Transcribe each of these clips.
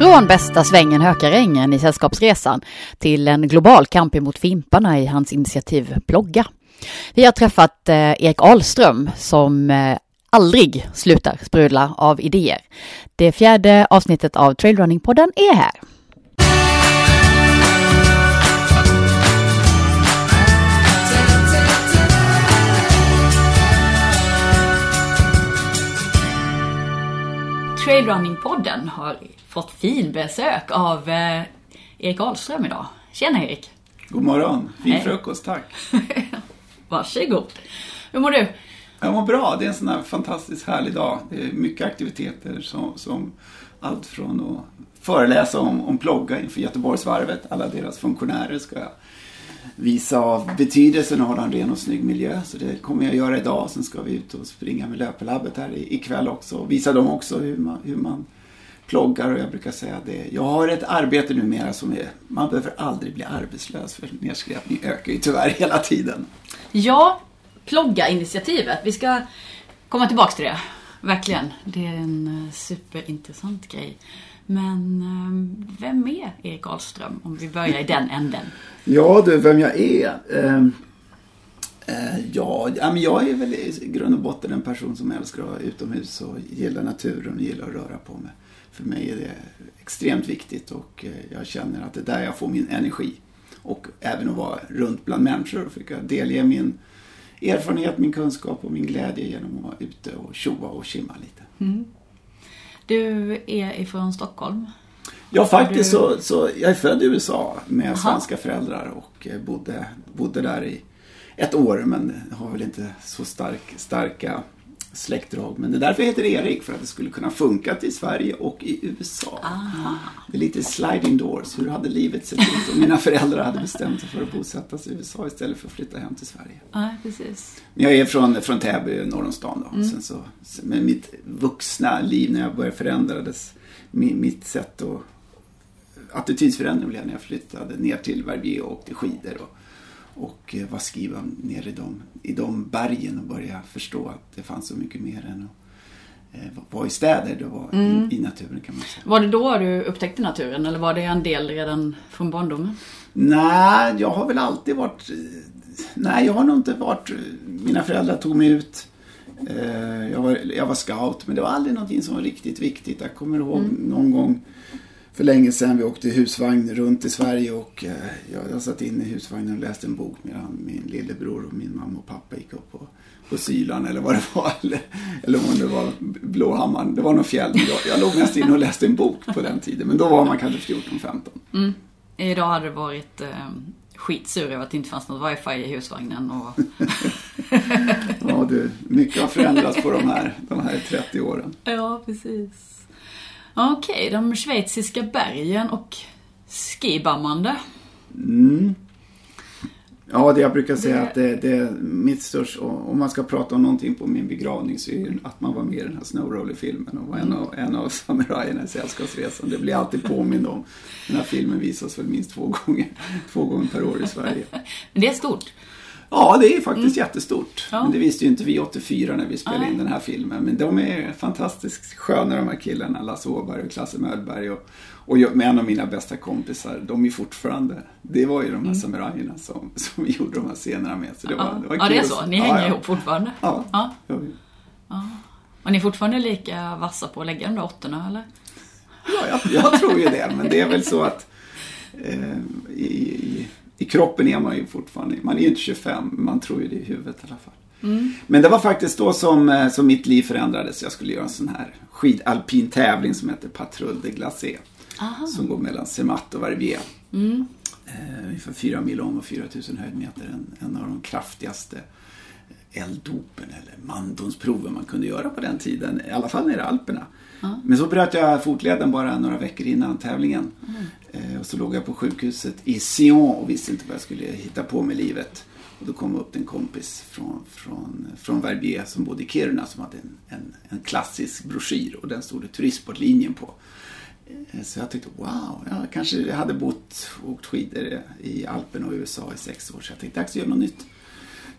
Från bästa svängen Hökarängen i Sällskapsresan till en global kamp emot fimparna i hans initiativ Plogga. Vi har träffat eh, Erik Ahlström som eh, aldrig slutar sprudla av idéer. Det fjärde avsnittet av Trailrunning-podden är här. Trailrunning-podden har fått fin besök av eh, Erik Ahlström idag. Tjena Erik! God morgon! Fin Hej. frukost, tack! Varsågod! Hur mår du? Jag mår bra. Det är en sån här fantastiskt härlig dag. Det är mycket aktiviteter som, som allt från att föreläsa om, om plogga inför Göteborgsvarvet. Alla deras funktionärer ska jag visa av betydelsen av att ha en ren och snygg miljö. Så det kommer jag göra idag. Sen ska vi ut och springa med löpelabbet här ikväll också. Och visa dem också hur man, hur man ploggar och jag brukar säga det. Jag har ett arbete numera som är, man behöver aldrig bli arbetslös för nedskräpning ökar ju tyvärr hela tiden. Ja, Plogga-initiativet. Vi ska komma tillbaks till det. Verkligen. Det är en eh, superintressant grej. Men eh, vem är Erik Ahlström? Om vi börjar i den änden. Ja du, vem jag är? Ehm, eh, ja, men jag är väl i grund och botten en person som älskar att vara utomhus och gillar naturen och gillar att röra på mig. För mig är det extremt viktigt och jag känner att det är där jag får min energi. Och även att vara runt bland människor och försöka delge min erfarenhet, min kunskap och min glädje genom att vara ute och tjoa och kimma lite. Du är ifrån Stockholm. Ja, faktiskt du- så, så jag är född i USA med Aha. svenska föräldrar och eh, bodde, bodde där i ett år men har väl inte så stark, starka släktdrag. Men det är därför heter Erik, för att det skulle kunna funka till Sverige och i USA. Det är lite sliding doors, hur hade livet sett ut om mina föräldrar hade bestämt sig för att bosätta sig i USA istället för att flytta hem till Sverige. Ja, precis. Men jag är från, från Täby, norr om stan. Då. Sen så, sen- men mitt vuxna liv när jag började förändrades, mi- mitt sätt att attitydsförändring blev när jag flyttade ner till Verbier och åkte skidor och, och eh, var skriven ner i de, i de bergen och började förstå att det fanns så mycket mer än att eh, vara i städer. Det var i, i naturen kan man säga. Var det då du upptäckte naturen eller var det en del redan från barndomen? Nej, jag har väl alltid varit... Nej, jag har nog inte varit... Mina föräldrar tog mig ut. Eh, Jag var, jag var scout, men det var aldrig någonting som var riktigt viktigt. Jag kommer ihåg någon gång för länge sedan vi åkte husvagn runt i Sverige och eh, jag, jag satt inne i husvagnen och läste en bok medan min lillebror och min mamma och pappa gick upp på, på Sylan eller vad det var. Eller, eller om det var Blåhammaren. Det var någon fjäll. Jag, jag låg mest inne och läste en bok på den tiden. Men då var man kanske 14-15. Idag hade det varit eh, skitsur över att det inte fanns något wifi i husvagnen. Och... Ja du, mycket har förändrats på de här, de här 30 åren. ja, precis. Okej, de schweiziska bergen och skibammande. Mm. Ja, det jag brukar säga att det, det är mitt största, om man ska prata om någonting på min begravning så är det att man var med i den här Snowroller-filmen och var en av, en av samurajerna i Sällskapsresan. Det blir jag alltid påmind om. Den här filmen visas väl minst två gånger, två gånger per år i Sverige. Men det är stort. Ja, det är faktiskt jättestort. Ja. Men det visste ju inte vi 84 när vi spelade Nej. in den här filmen. Men de är fantastiskt sköna de här killarna, Lasse Åberg och Klasse Möllberg. Och, och jag, med en av mina bästa kompisar, de är fortfarande, det var ju de här samurajerna som, som vi gjorde de här scenerna med. Så det var, Ja, det var ja det är så. Ni hänger ja. ihop fortfarande. Ja. Ja. Ja, Och ni är fortfarande lika vassa på att lägga de där åttorna, eller? ja jag, jag tror ju det. Men det är väl så att eh, i, i, i kroppen är man ju fortfarande, man är ju inte 25, men man tror ju det i huvudet i alla fall. Men det var faktiskt då som, eh, som mitt liv förändrades. Jag skulle göra en sån här skidalpin tävling som heter Patrouille de Glacé. Som går mellan Zermatt och Verbier. Eh, ungefär 4 mil lång och 4000 höjdmeter. En, en av de kraftigaste elddopen eller mandonsproven man kunde göra på den tiden. I alla fall nere i Alperna. Men så bröt jag fotleden bara några veckor innan tävlingen. Eh, och så låg jag på sjukhuset i Sion och visste inte vad jag skulle hitta på med livet. Och då kom upp en kompis från, från, från Verbier som bodde i Kiruna som hade en, en, en klassisk broschyr och den stod det turistsportlinjen på. Eh, Så jag tyckte, wow, jag kanske hade bott och åkt skidor i Alperna och USA i sex år. Så jag tänkte, dags att göra något nytt.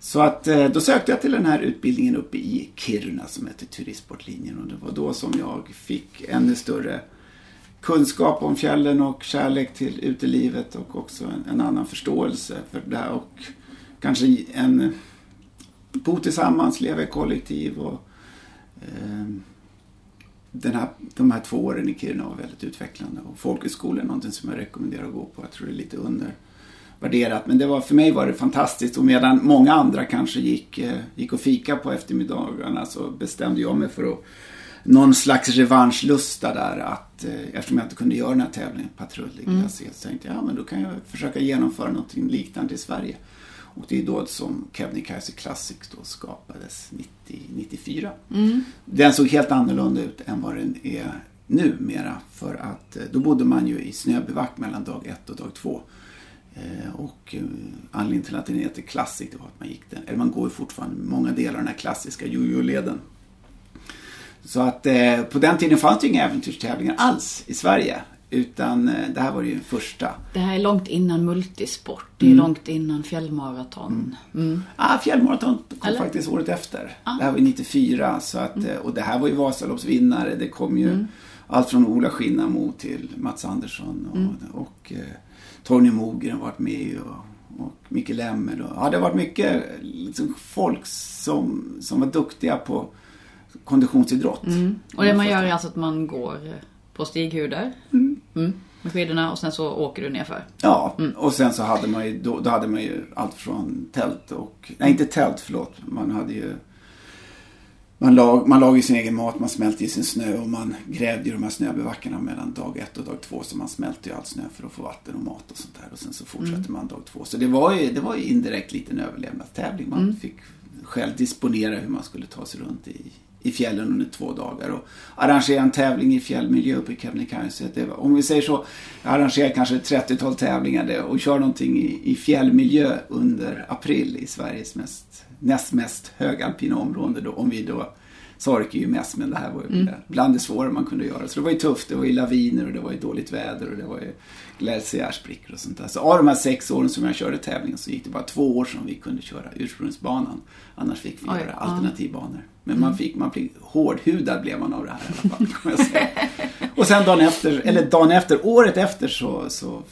Så att eh, då sökte jag till den här utbildningen uppe i Kiruna som heter Turistsportlinjen. Och det var då som jag fick ännu större kunskap om fjällen och kärlek till utelivet och också en, en annan förståelse för det här. Och kanske en bo tillsammans, leva i kollektiv och eh, den här, de här två åren i Kiruna var väldigt utvecklande. Och folkhögskola är någonting som jag rekommenderar att gå på. Jag tror det är lite under undervärderat men det var, för mig var det fantastiskt och medan många andra kanske gick, eh, gick och fika på eftermiddagarna så bestämde jag mig för att någon slags revanschlusta där att eh, eftersom jag inte kunde göra den här tävlingen, patrull mm. så tänkte jag ja men då kan jag försöka genomföra någonting liknande i Sverige. Och det är då som Kebnekaise Classic då skapades 90, 94. Mm. Den såg helt annorlunda ut än vad den är numera. För att eh, då bodde man ju i snöbivack mellan dag ett och dag två. Eh, och eh, anledningen till att den heter Classic det var att man gick den, eller man går ju fortfarande många delar av den här klassiska jojo-leden. Så att på den tiden fanns det inga äventyrstävlingar alls i Sverige. Utan eh, det här var ju den första. Det här är långt innan multisport. Det är mm. långt innan fjällmaraton. Mm. Mm. Ah, fjällmaraton kom Eller? faktiskt året efter. Ah. Det här var 94. Så att, mm. eh, Och det här var ju Vasaloppsvinnare. Det kom ju mm. allt från Ola Skinnamo till Mats Andersson och, mm. och eh, Torgny Mogren har varit med och, och Micke Lemmel. Och, ja, det har varit mycket liksom, folk som, som var duktiga på konditionsidrott. Och det man gör är alltså att man går på stighudar. Mm. Mm, med skidorna och sen så åker du nerför. Ja, mm. och sen så hade man ju, då, då, hade man ju allt från tält och, nej inte tält förlåt, man hade ju man, lag, man lagade sin egen mat, man smälte i sin snö och man grävde i de här snöbevackarna mellan dag ett och dag två. Så man smälte ju all snö för att få vatten och mat och sånt där. Och sen så fortsatte mm. man dag två. Så det var ju, det var ju indirekt lite en överlevnadstävling. Man mm. fick själv disponera hur man skulle ta sig runt i, i fjällen under två dagar och arrangera en tävling i fjällmiljö uppe i Kebnekaise. Om vi säger så, jag arrangerar kanske ett 30-tal tävlingar och kör någonting i, i fjällmiljö under april i Sveriges mest, näst mest högalpina område då, om vi då Sarek är ju mest, men det här var ju mm. bland det svåra man kunde göra. Så det var ju tufft. Det var ju laviner och det var ju dåligt väder och det var ju glaciärsprickor och sånt där. Så av de här sex åren som jag körde tävlingen så gick det bara två år som vi kunde köra ursprungsbanan. Annars fick vi Oj, göra alternativbanor. Men mm. man fick, man fick, hårdhudad blev man av det här i alla fall. Kan jag säga. och sen dagen efter, eller dagen efter, året efter så, så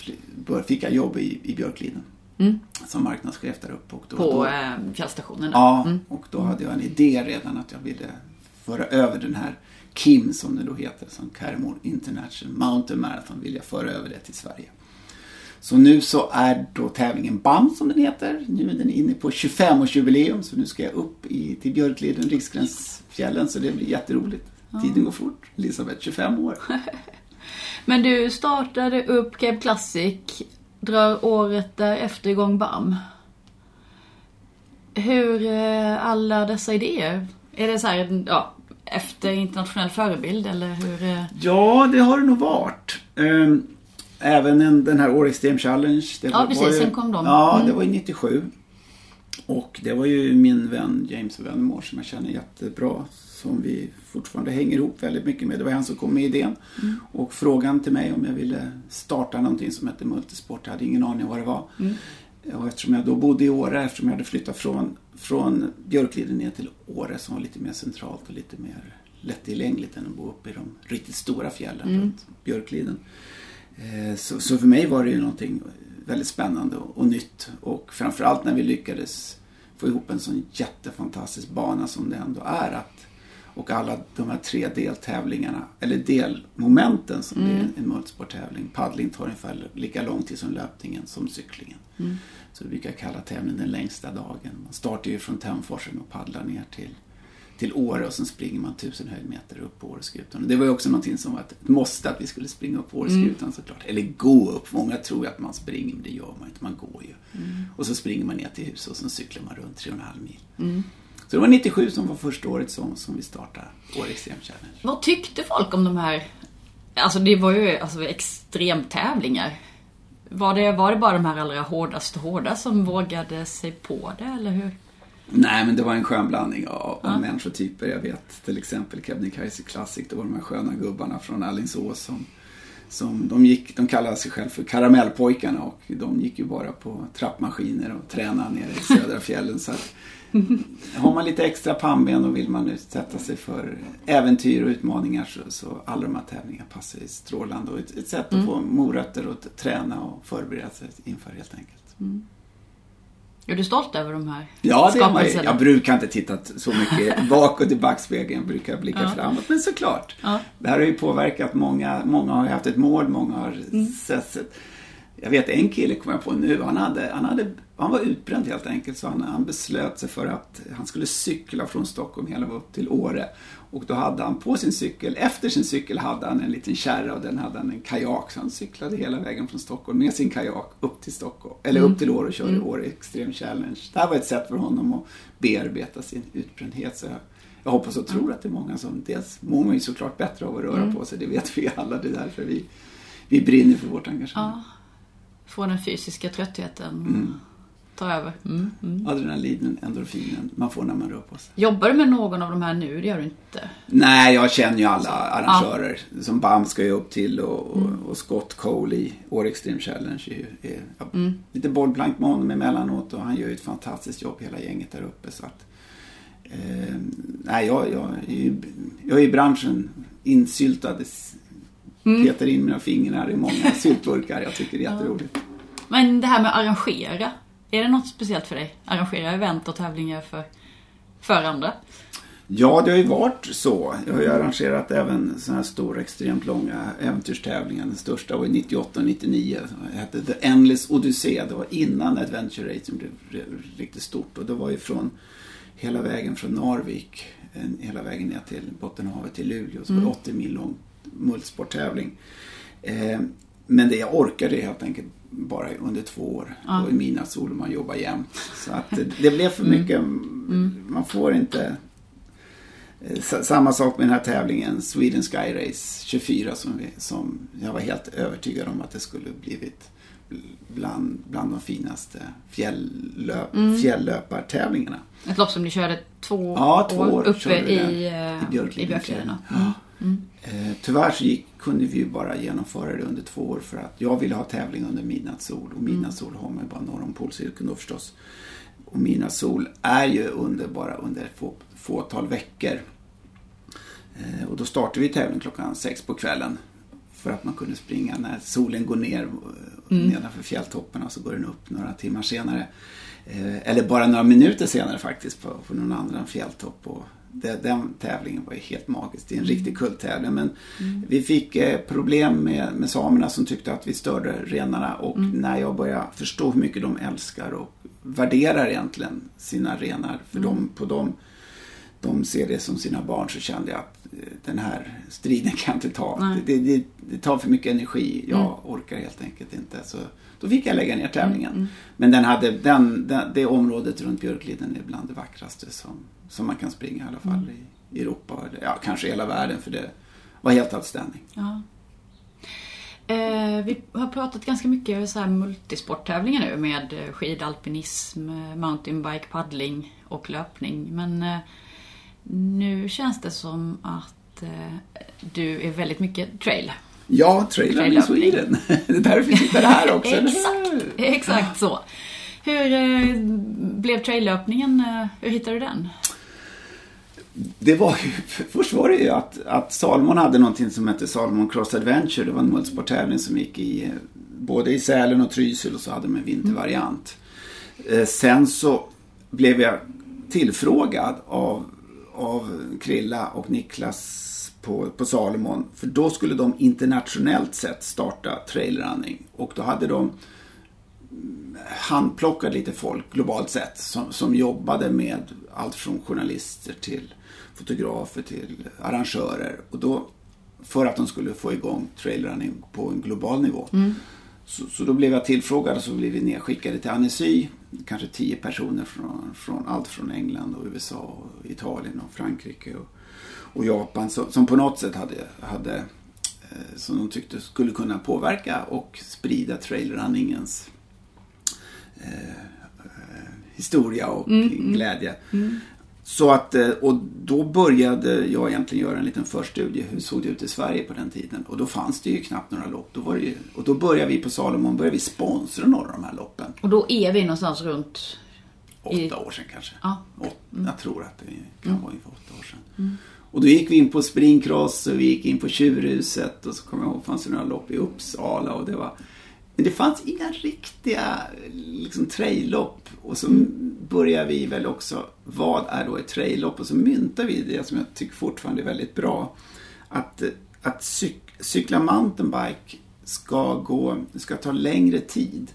fick jag jobb i, i Björkliden. Mm. Som marknadschef där uppe. Och då, På eh, fjällstationen? Ja, mm. och då hade jag en idé redan att jag ville föra över den här KIM som det då heter, som Carmore International Mountain Marathon, vill jag föra över det till Sverige. Så nu så är då tävlingen BAM som den heter. Nu är den inne på 25-årsjubileum så nu ska jag upp i, till Björkliden, Riksgränsfjällen så det blir jätteroligt. Ja. Tiden går fort. Elisabeth, 25 år. Men du startade upp Cape Classic, drar året därefter igång BAM. Hur eh, alla dessa idéer? Är det så här, ja, efter internationell förebild eller hur? Eh? Ja, det har det nog varit. Ehm, även en, den här År Extreme Challenge. Ja, var, precis. Var ju, sen kom de. Ja, mm. det var ju 97. Och det var ju min vän James Venmore som jag känner jättebra. Som vi fortfarande hänger ihop väldigt mycket med. Det var han som kom med idén. Mm. Och frågan till mig om jag ville starta någonting som hette Multisport. Jag hade ingen aning om vad det var. Mm. Och eftersom jag då bodde i Åre, eftersom jag hade flyttat från, från Björkliden ner till Åre som var lite mer centralt och lite mer lättillgängligt än att bo uppe i de riktigt stora fjällen mm. runt Björkliden. Eh, så, så, för mig var det ju någonting väldigt spännande och, och, nytt och framförallt när vi lyckades få ihop en sån jättefantastisk bana som det ändå är att och alla de här tre deltävlingarna, eller delmomenten som mm. är en multisporttävling. Paddling tar ungefär lika lång tid som löpningen, som cyklingen. Mm. Så vi brukar kalla tävlingen den längsta dagen. Man startar ju från Tämforsen och paddlar ner till, till Åre och sen springer man tusen höjdmeter upp på Åreskutan. Det var ju också någonting som var ett måste att vi skulle springa upp på Åreskutan mm. såklart. Eller gå upp. Många tror ju att man springer men det gör man inte. Man går ju. Mm. Och så springer man ner till huset och sen cyklar man runt 3,5 mil. Mm. Så det var 97 som var första året som, som vi startade Åre Extrem Challenge. Vad tyckte folk om de här, alltså det var ju alltså extremtävlingar. Var det, var det bara de här allra hårdaste hårda som vågade sig på det, eller hur? Nej, men det var en skön blandning av, ja. människotyper. Jag vet till exempel Kebnekaise Classic, det var de här sköna gubbarna från Alingsås som som de, gick, de kallade sig själv för Karamellpojkarna och de gick ju bara på trappmaskiner och tränade nere i södra fjällen. Så att, har man lite extra pannben och vill man utsätta sig för äventyr och utmaningar så, så alla de här tävlingarna passar strålande. Och ett, ett sätt att mm. få morötter och träna och förbereda sig inför helt enkelt. Mm. Är du stolt över de här Ja, det är man, jag brukar inte titta så mycket bakåt i backspegeln, jag brukar blicka ja. framåt. Men såklart, ja. det här har ju påverkat många. Många har haft ett mål, många har mm. sett jag vet en kille kom jag på nu, han, hade, han, hade, han var utbränd helt enkelt så han, han beslöt sig för att han skulle cykla från Stockholm hela upp till Åre. Och då hade han på sin cykel, efter sin cykel hade han en liten kärra och den hade han en kajak. Så han cyklade hela vägen från Stockholm med sin kajak upp till Stockholm, eller mm. upp till Åre och körde mm. Åre Extreme Challenge. Det här var ett sätt för honom att bearbeta sin utbrändhet. Så jag, jag hoppas och tror mm. att det är många som, dels mår man ju såklart bättre av att röra mm. på sig, det vet vi alla, det är därför vi, vi brinner för vårt engagemang. Ja få den fysiska tröttheten mm. Ta över. Mm, mm. Adrenalinen, endorfinen man får när man rör på sig. Jobbar du med någon av de här nu? Det gör du inte? Nej, jag känner ju alla arrangörer. Ja. Som BAM ska ju upp till och, mm. och Scott Cole i Åre Extreme Challenge. Är, är, ja, mm. Lite bollplank med honom emellanåt och han gör ju ett fantastiskt jobb hela gänget där uppe. Så att, eh, nej, jag, jag, är ju, jag är i branschen insyltad mm. petar in mina fingrar i många syltburkar. Jag tycker det är jätteroligt. Men det här med att arrangera, är det något speciellt för dig? Arrangera event och tävlingar för, för andra? Ja, det har ju varit så. Jag har ju arrangerat även sådana här stora, extremt långa äventyrstävlingar. Den största var 98 och 99. Det hette The Endless Odyssey. Det var innan Adventure Racing blev riktigt stort. Och det var ju från hela vägen från Narvik, hela vägen ner till Bottenhavet till Luleå. Så mm. var 80 mil lång multisporttävling. Eh, men det jag orkade helt enkelt bara under två år. Ja. Och i mina sol man jobbar jämt. Så att det blev för mm. mycket. Mm. Man får inte eh, samma sak med den här tävlingen, Sweden Sky Race 24 som, vi, som jag var helt övertygad om att det skulle blivit bland, bland de finaste fjällöp, mm. fjälllöpartävlingarna. Ett lopp som ni körde två, ja, två år, år uppe i, i Björkliden. Ja. Mm. Eh, tyvärr så gick, kunde vi ju bara genomföra det under två år för att jag ville ha tävling under midnattssol och midnattssol har man ju bara norr om polcirkeln då förstås. Och midnattssol är ju under, bara under ett få, fåtal veckor. Eh, och då startade vi tävling klockan sex på kvällen för att man kunde springa när solen går ner eh, mm. nedanför fjälltopparna så går den upp några timmar senare. Eh, eller bara några minuter senare faktiskt på, på någon annan fjälltopp. Och det, den tävlingen var ju helt magisk. Det är en mm. riktig kulttävling. Men mm. vi fick eh, problem med, med samerna som tyckte att vi störde renarna. Och mm. när jag började förstå hur mycket de älskar och värderar egentligen sina renar. För mm. de, på dem, de ser det som sina barn så kände jag att eh, den här striden kan jag inte ta. Det, det, det, tar för mycket energi. Jag mm. orkar helt enkelt inte. Så då fick jag lägga ner tävlingen. Mm. Men den hade, den, den, det området runt Björkliden är bland det vackraste som, som man kan springa i alla fall mm. i Europa. Eller, ja, kanske hela världen för det var helt outstanding. Ja. Eh, vi har pratat ganska mycket om så här multisporttävlingar nu med eh, skidalpinism, mountainbike, paddling och löpning. Men eh, nu känns det som att eh, du är väldigt mycket trail. Ja, Trail in Sweden. Det är därför vi sitter här också. exakt, exakt så. Hur eh, blev traillöpningen? Eh, hur hittade du den? Det var ju, först var det ju att, att Salmon hade någonting som hette Salmon Cross Adventure. Det var en multisporttävling som gick i både i Sälen och Trysil och så hade de en vintervariant. Mm. Sen så blev jag tillfrågad av, av Krilla och Niklas på, på Salomon. För då skulle de internationellt sett starta trailrunning. Och då hade de handplockat lite folk globalt sett som, som jobbade med allt från journalister till fotografer till arrangörer. Och då, för att de skulle få igång trailrunning på en global nivå. Mm. Så, så, då blev jag tillfrågad och så blev vi nedskickade till Annecy. Kanske tio personer från, från allt från England och USA och Italien och Frankrike. Och, och Japan som, som på något sätt hade, hade eh, som de tyckte skulle kunna påverka och sprida trailrunningens eh, eh historia och mm, mm, glädje. Mm. Så att, eh, och då började jag egentligen göra en liten förstudie. Hur såg det ut i Sverige på den tiden? Och då fanns det ju knappt några lopp. Då var det ju, och då började vi på Salomon började vi sponsra några av de här loppen. Och då är vi någonstans runt? Åtta i... år sedan kanske. Ja. Åt, mm. Jag tror att det kan mm. vara ungefär åtta år sedan. Mm. Och då gick vi in på springcross och vi gick in på Tjurhuset och så kommer jag ihåg fanns det några lopp i Uppsala och det var men det fanns inga riktiga liksom, traillopp. Och så började vi väl också, vad är då ett traillopp? Och så myntade vi det som jag tycker fortfarande är väldigt bra. Att, att cyk, cykla mountainbike ska, gå, ska ta längre tid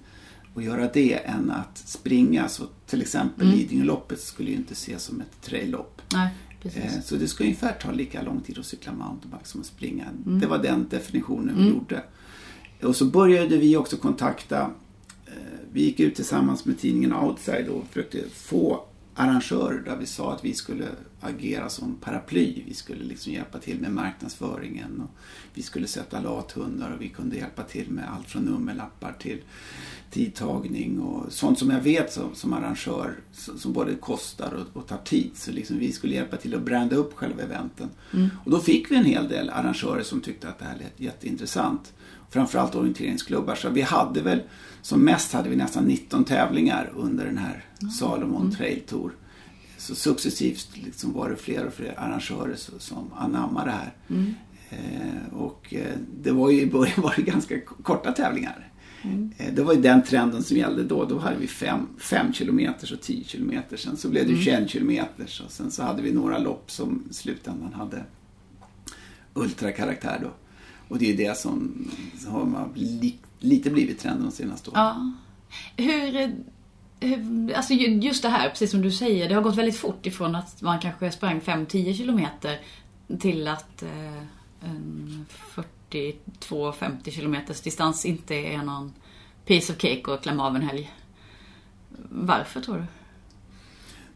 att göra det än att springa. Så till exempel mm. Lidingöloppet skulle ju inte ses som ett traillopp. Nej, eh, så det ska ungefär ta lika lång tid att cykla mountainbike som att springa. Mm. Det var den definitionen vi mm. gjorde. Och så började vi också kontakta, eh, vi gick ut tillsammans med tidningen Outside och försökte få arrangörer där vi sa att vi skulle agera som paraply. Vi skulle liksom hjälpa till med marknadsföringen och vi skulle sätta lathundar och vi kunde hjälpa till med allt från nummerlappar till tidtagning och sånt som jag vet som, som arrangör som både kostar och, och tar tid. Så liksom vi skulle hjälpa till att branda upp själva eventen. Mm. Och då fick vi en hel del arrangörer som tyckte att det här lät jätteintressant framförallt orienteringsklubbar. Så vi hade väl, som mest hade vi nästan 19 tävlingar under den här Salomon mm. Trail Tour. Så successivt liksom var det fler och fler arrangörer som anammade det här. Mm. Eh, och eh, det var ju i början var det ganska korta tävlingar. Mm. Eh, det var ju den trenden som gällde då. Då hade vi 5 kilometer och 10 kilometer. Sen så blev det 21 mm. kilometer. Och sen så hade vi några lopp som i slutändan hade ultrakaraktär då. Och det är det som har man li, lite blivit trenden de senaste åren. Ja. Hur, alltså just det här, precis som du säger, det har gått väldigt fort ifrån att man kanske sprang 5-10 kilometer till att eh, 42-50 kilometers distans inte är någon piece of cake att klämma av en helg. Varför tror du?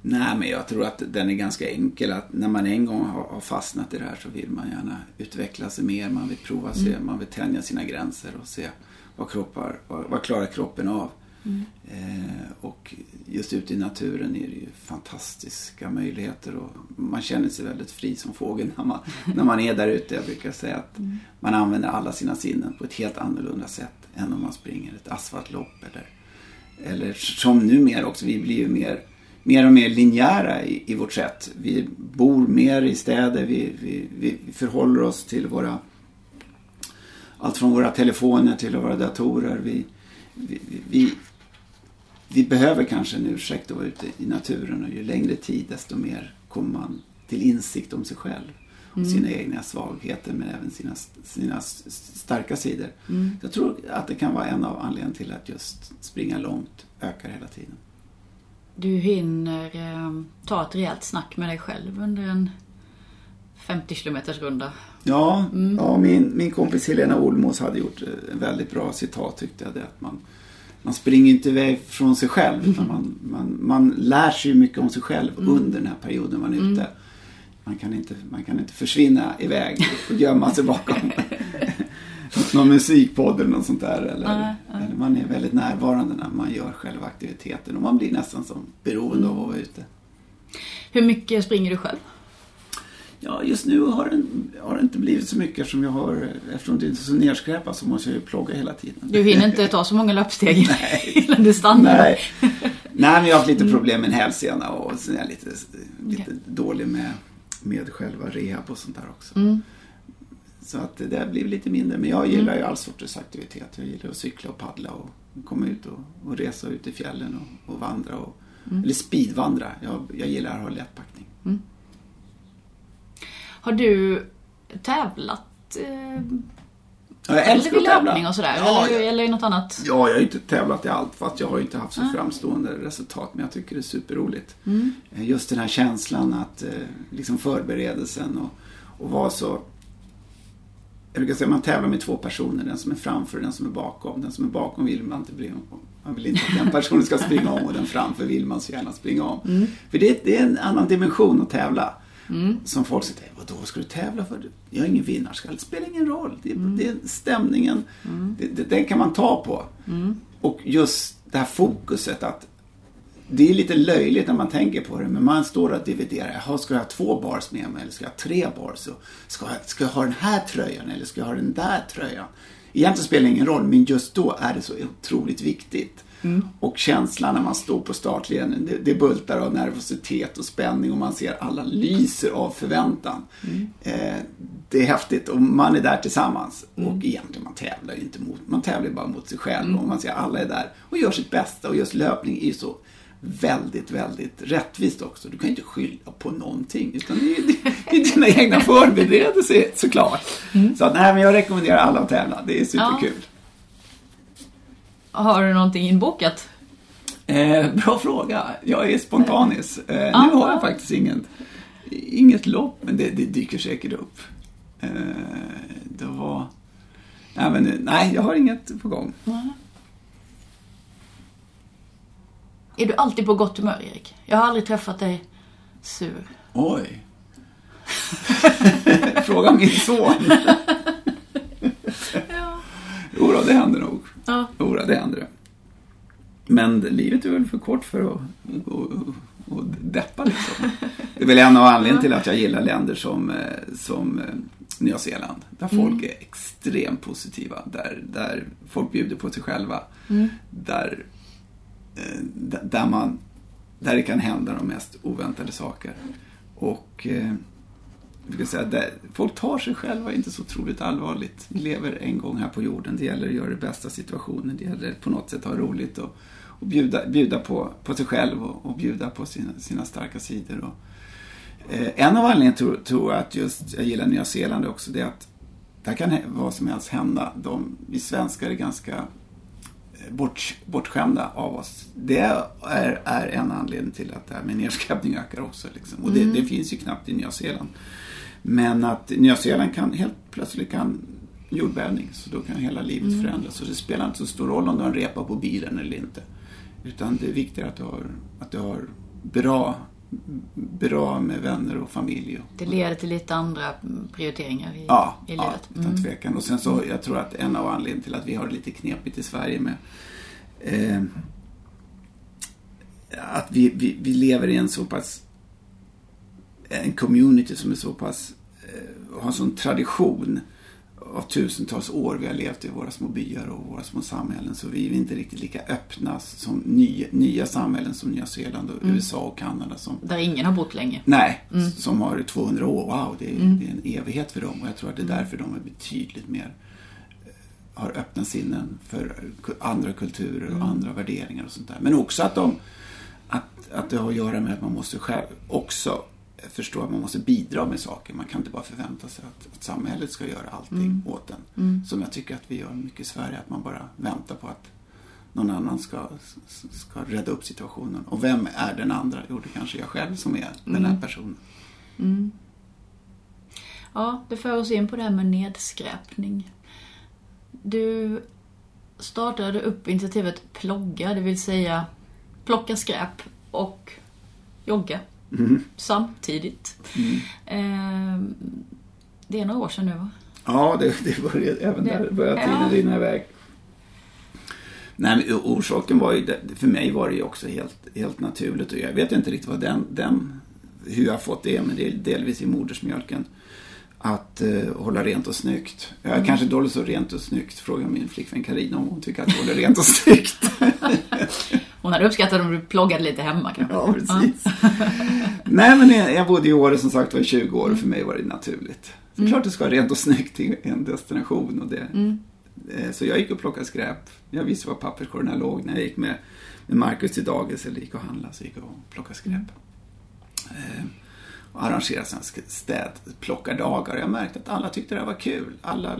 Nej, men jag tror att den är ganska enkel. Att när man en gång har fastnat i det här så vill man gärna utveckla sig mer. Man vill prova sig, mm. man vill tänja sina gränser och se vad, kroppar, vad, vad klarar kroppen av. Mm. Eh, och just ute i naturen är det ju fantastiska möjligheter och man känner sig väldigt fri som fågel när man, när man är där ute. Jag brukar säga att mm. man använder alla sina sinnen på ett helt annorlunda sätt än om man springer ett asfaltlopp eller, eller som numera också, vi blir ju mer mer och mer linjära i, i vårt sätt. Vi bor mer i städer, vi, vi, vi förhåller oss till våra allt från våra telefoner till våra datorer. Vi, vi, vi, behöver kanske en ursäkt att vara ute i naturen och ju längre tid desto mer kommer man till insikt om sig själv. Och mm. sina egna svagheter men även sina, sina starka sidor. Mm. Jag tror att det kan vara en av anledningarna till att just springa långt ökar hela tiden du hinner eh, ta ett rejält snack med dig själv under en 50 kilometers runda. Ja, mm. ja min, min kompis Helena Olmos hade gjort eh, en väldigt bra citat tyckte jag. Det, att man, man springer inte iväg från sig själv utan man, man, man lär sig mycket om sig själv mm. under den här perioden man är ute. Mm. Man kan, inte, man kan inte försvinna iväg och gömma sig bakom någon musikpodd eller något sånt där. Eller, uh, uh. eller, man är väldigt närvarande när man gör själva aktiviteten och man blir nästan som beroende mm. av att vara ute. Hur mycket springer du själv? Ja, just nu har det, har det inte blivit så mycket eftersom jag har, eftersom det inte är så nedskräpat så måste jag ju plogga hela tiden. Du hinner inte ta så många löpsteg innan du stannar? Nej. Nej, men jag har haft lite mm. problem med en hälsena och sen är jag lite, lite okay. dålig med, med själva rehab och sånt där också. Mm. Så att det har blivit lite mindre. Men jag gillar ju all sorters aktivitet. Jag gillar att cykla och paddla och komma ut och, och resa ut i fjällen och, och vandra. Och, mm. Eller speedvandra. Jag, jag gillar att ha lättpackning. Mm. Har du tävlat? Eh... Jag älskar att tävla. och sådär? Ja, eller, jag, eller något annat? Ja, jag har ju inte tävlat i allt fast jag har ju inte haft så ah. framstående resultat. Men jag tycker det är superroligt. Mm. Eh, just den här känslan att eh, liksom förberedelsen och, och vara så jag brukar säga att man tävlar med två personer, den som är framför och den som är bakom. Den som är bakom vill man inte bli om. Man vill inte att den personen ska springa om och den framför vill man så gärna springa om. Mm. För det, det, är en annan dimension att tävla. Mm. Som folk säger, vadå ska du tävla för? Jag är ingen vinnarskalle, det spelar ingen roll. Det, mm. det är stämningen, mm. det, den kan man ta på. Mm. Och just det här fokuset att det är lite löjligt när man tänker på det, men man står och dividerar. Jaha, ska jag ha två bars med mig eller ska jag ha tre bars? Ska, jag, ska jag ha den här tröjan eller ska jag ha den där tröjan? Egentligen spelar det ingen roll, men just då är det så otroligt viktigt. Mm. Och känslan när man står på startlinjen, det, det bultar av nervositet och spänning och man ser alla lyser av förväntan. Mm. Eh, det är häftigt och man är där tillsammans. Mm. Och egentligen man tävlar ju inte mot, man tävlar bara mot sig själv mm. och man ser alla är där och gör sitt bästa och just löpning är ju så väldigt, väldigt rättvist också. Du kan inte skylla på någonting. Utan det är, det är dina egna förberedelser såklart. Mm. Så att, nej, men jag rekommenderar alla att tävla. Det är superkul. Ja. Har du någonting inbokat? Eh, bra fråga. Jag är spontanis. Eh, nu har jag faktiskt inget, inget lopp, men det, det dyker säkert upp. Eh, det var... Nej, men, nej, jag har inget på gång. Mm. Är du alltid på gott humör, Erik? Jag har aldrig träffat dig sur. Oj. Fråga min son. ja. Jo då, det händer nog. Ja. Jo då, det händer det. Men livet är väl för kort för att gå och deppa liksom. Det är väl en av anledningarna till att jag gillar länder som, eh, som eh, Nya Zeeland. Där folk mm. är extremt positiva. Där, där folk bjuder på sig själva. Mm. Där Eh, där, man, där det kan hända de mest oväntade saker. Och eh, jag säga, där, folk tar sig själva inte så otroligt allvarligt. Vi lever en gång här på jorden. Det gäller att göra det bästa situationen. Det gäller på något sätt att ha roligt och, och bjuda, bjuda på, på sig själv och, och bjuda på sina, sina starka sidor. Och, eh, en av anledningarna tror, tror jag att just jag gillar Nya Zeeland också, det är att där kan vad som helst hända. De, vi svenskar är ganska bort, bortskämda av oss. Det är, är en anledning till att det här med nedskräpning ökar också. Liksom. Och det, mm. det, finns ju knappt i Nya Zeeland. Men att Nya Zeeland kan helt plötsligt kan jordbävning, så då kan hela livet mm. förändras. Och det spelar inte så stor roll om du har en repa på bilen eller inte. Utan det är viktigare att du har, att du har bra bra med vänner och familj. Det leder till lite andra prioriteringar i, ja, i livet. Ja, utan mm. tvekan. Och sen så, jag tror att en av anledningarna till att vi har det lite knepigt i Sverige med eh, att vi, vi, vi, lever i en så pass en community som är så pass eh, har en sån tradition av tusentals år vi har levt i våra små byar och våra små samhällen. Så vi är inte riktigt lika öppna som nya, nya samhällen som Nya Zeeland och mm. USA och Kanada. Som, Där ingen har bott länge. Nej, mm. som har 200 år. Wow, det är, mm. det är, en evighet för dem. Och jag tror att det är därför de är betydligt mer eh, har öppna sinnen för andra kulturer och mm. andra värderingar och sånt där. Men också att de att, att det har att göra med att man måste själv också förstå att man måste bidra med saker. Man kan inte bara förvänta sig att, att samhället ska göra allting mm. åt en. Mm. Som jag tycker att vi gör mycket i Sverige, att man bara väntar på att någon annan ska, ska rädda upp situationen. Och vem är den andra? Jo, det kanske jag själv som är den här mm. personen. Mm. Ja, det för oss in på det här med nedskräpning. Du startade upp initiativet Plogga, det vill säga plocka skräp och jogga mm. samtidigt. Mm. Eh, det är några år sedan nu va? Ja, det, det började, även det, där började tiden ja. rinna iväg. Nej, men orsaken var ju, för mig var det ju också helt, helt naturligt och jag vet inte riktigt vad den, den hur jag fått det, men det är delvis i modersmjölken. Att uh, hålla rent och snyggt. Jag är mm. kanske dåligt så rent och snyggt, frågar min flickvän Karina om hon tycker att jag håller rent och snyggt. Hon hade uppskattat om du ploggade lite hemma kanske. Ja, precis. Nej, men jag, bodde i Åre som sagt var i 20 år och för mig var det naturligt. Så mm. klart det ska vara rent och snyggt i en destination. Och det. Mm. Eh, så jag gick och plockade skräp. Jag visste var papperskorgarna låg när jag gick med, med Marcus till dagis eller gick och handlade. Så gick jag och plockade skräp. Mm. Eh, och arrangerade städplockardagar. Jag märkte att alla tyckte det var kul. Alla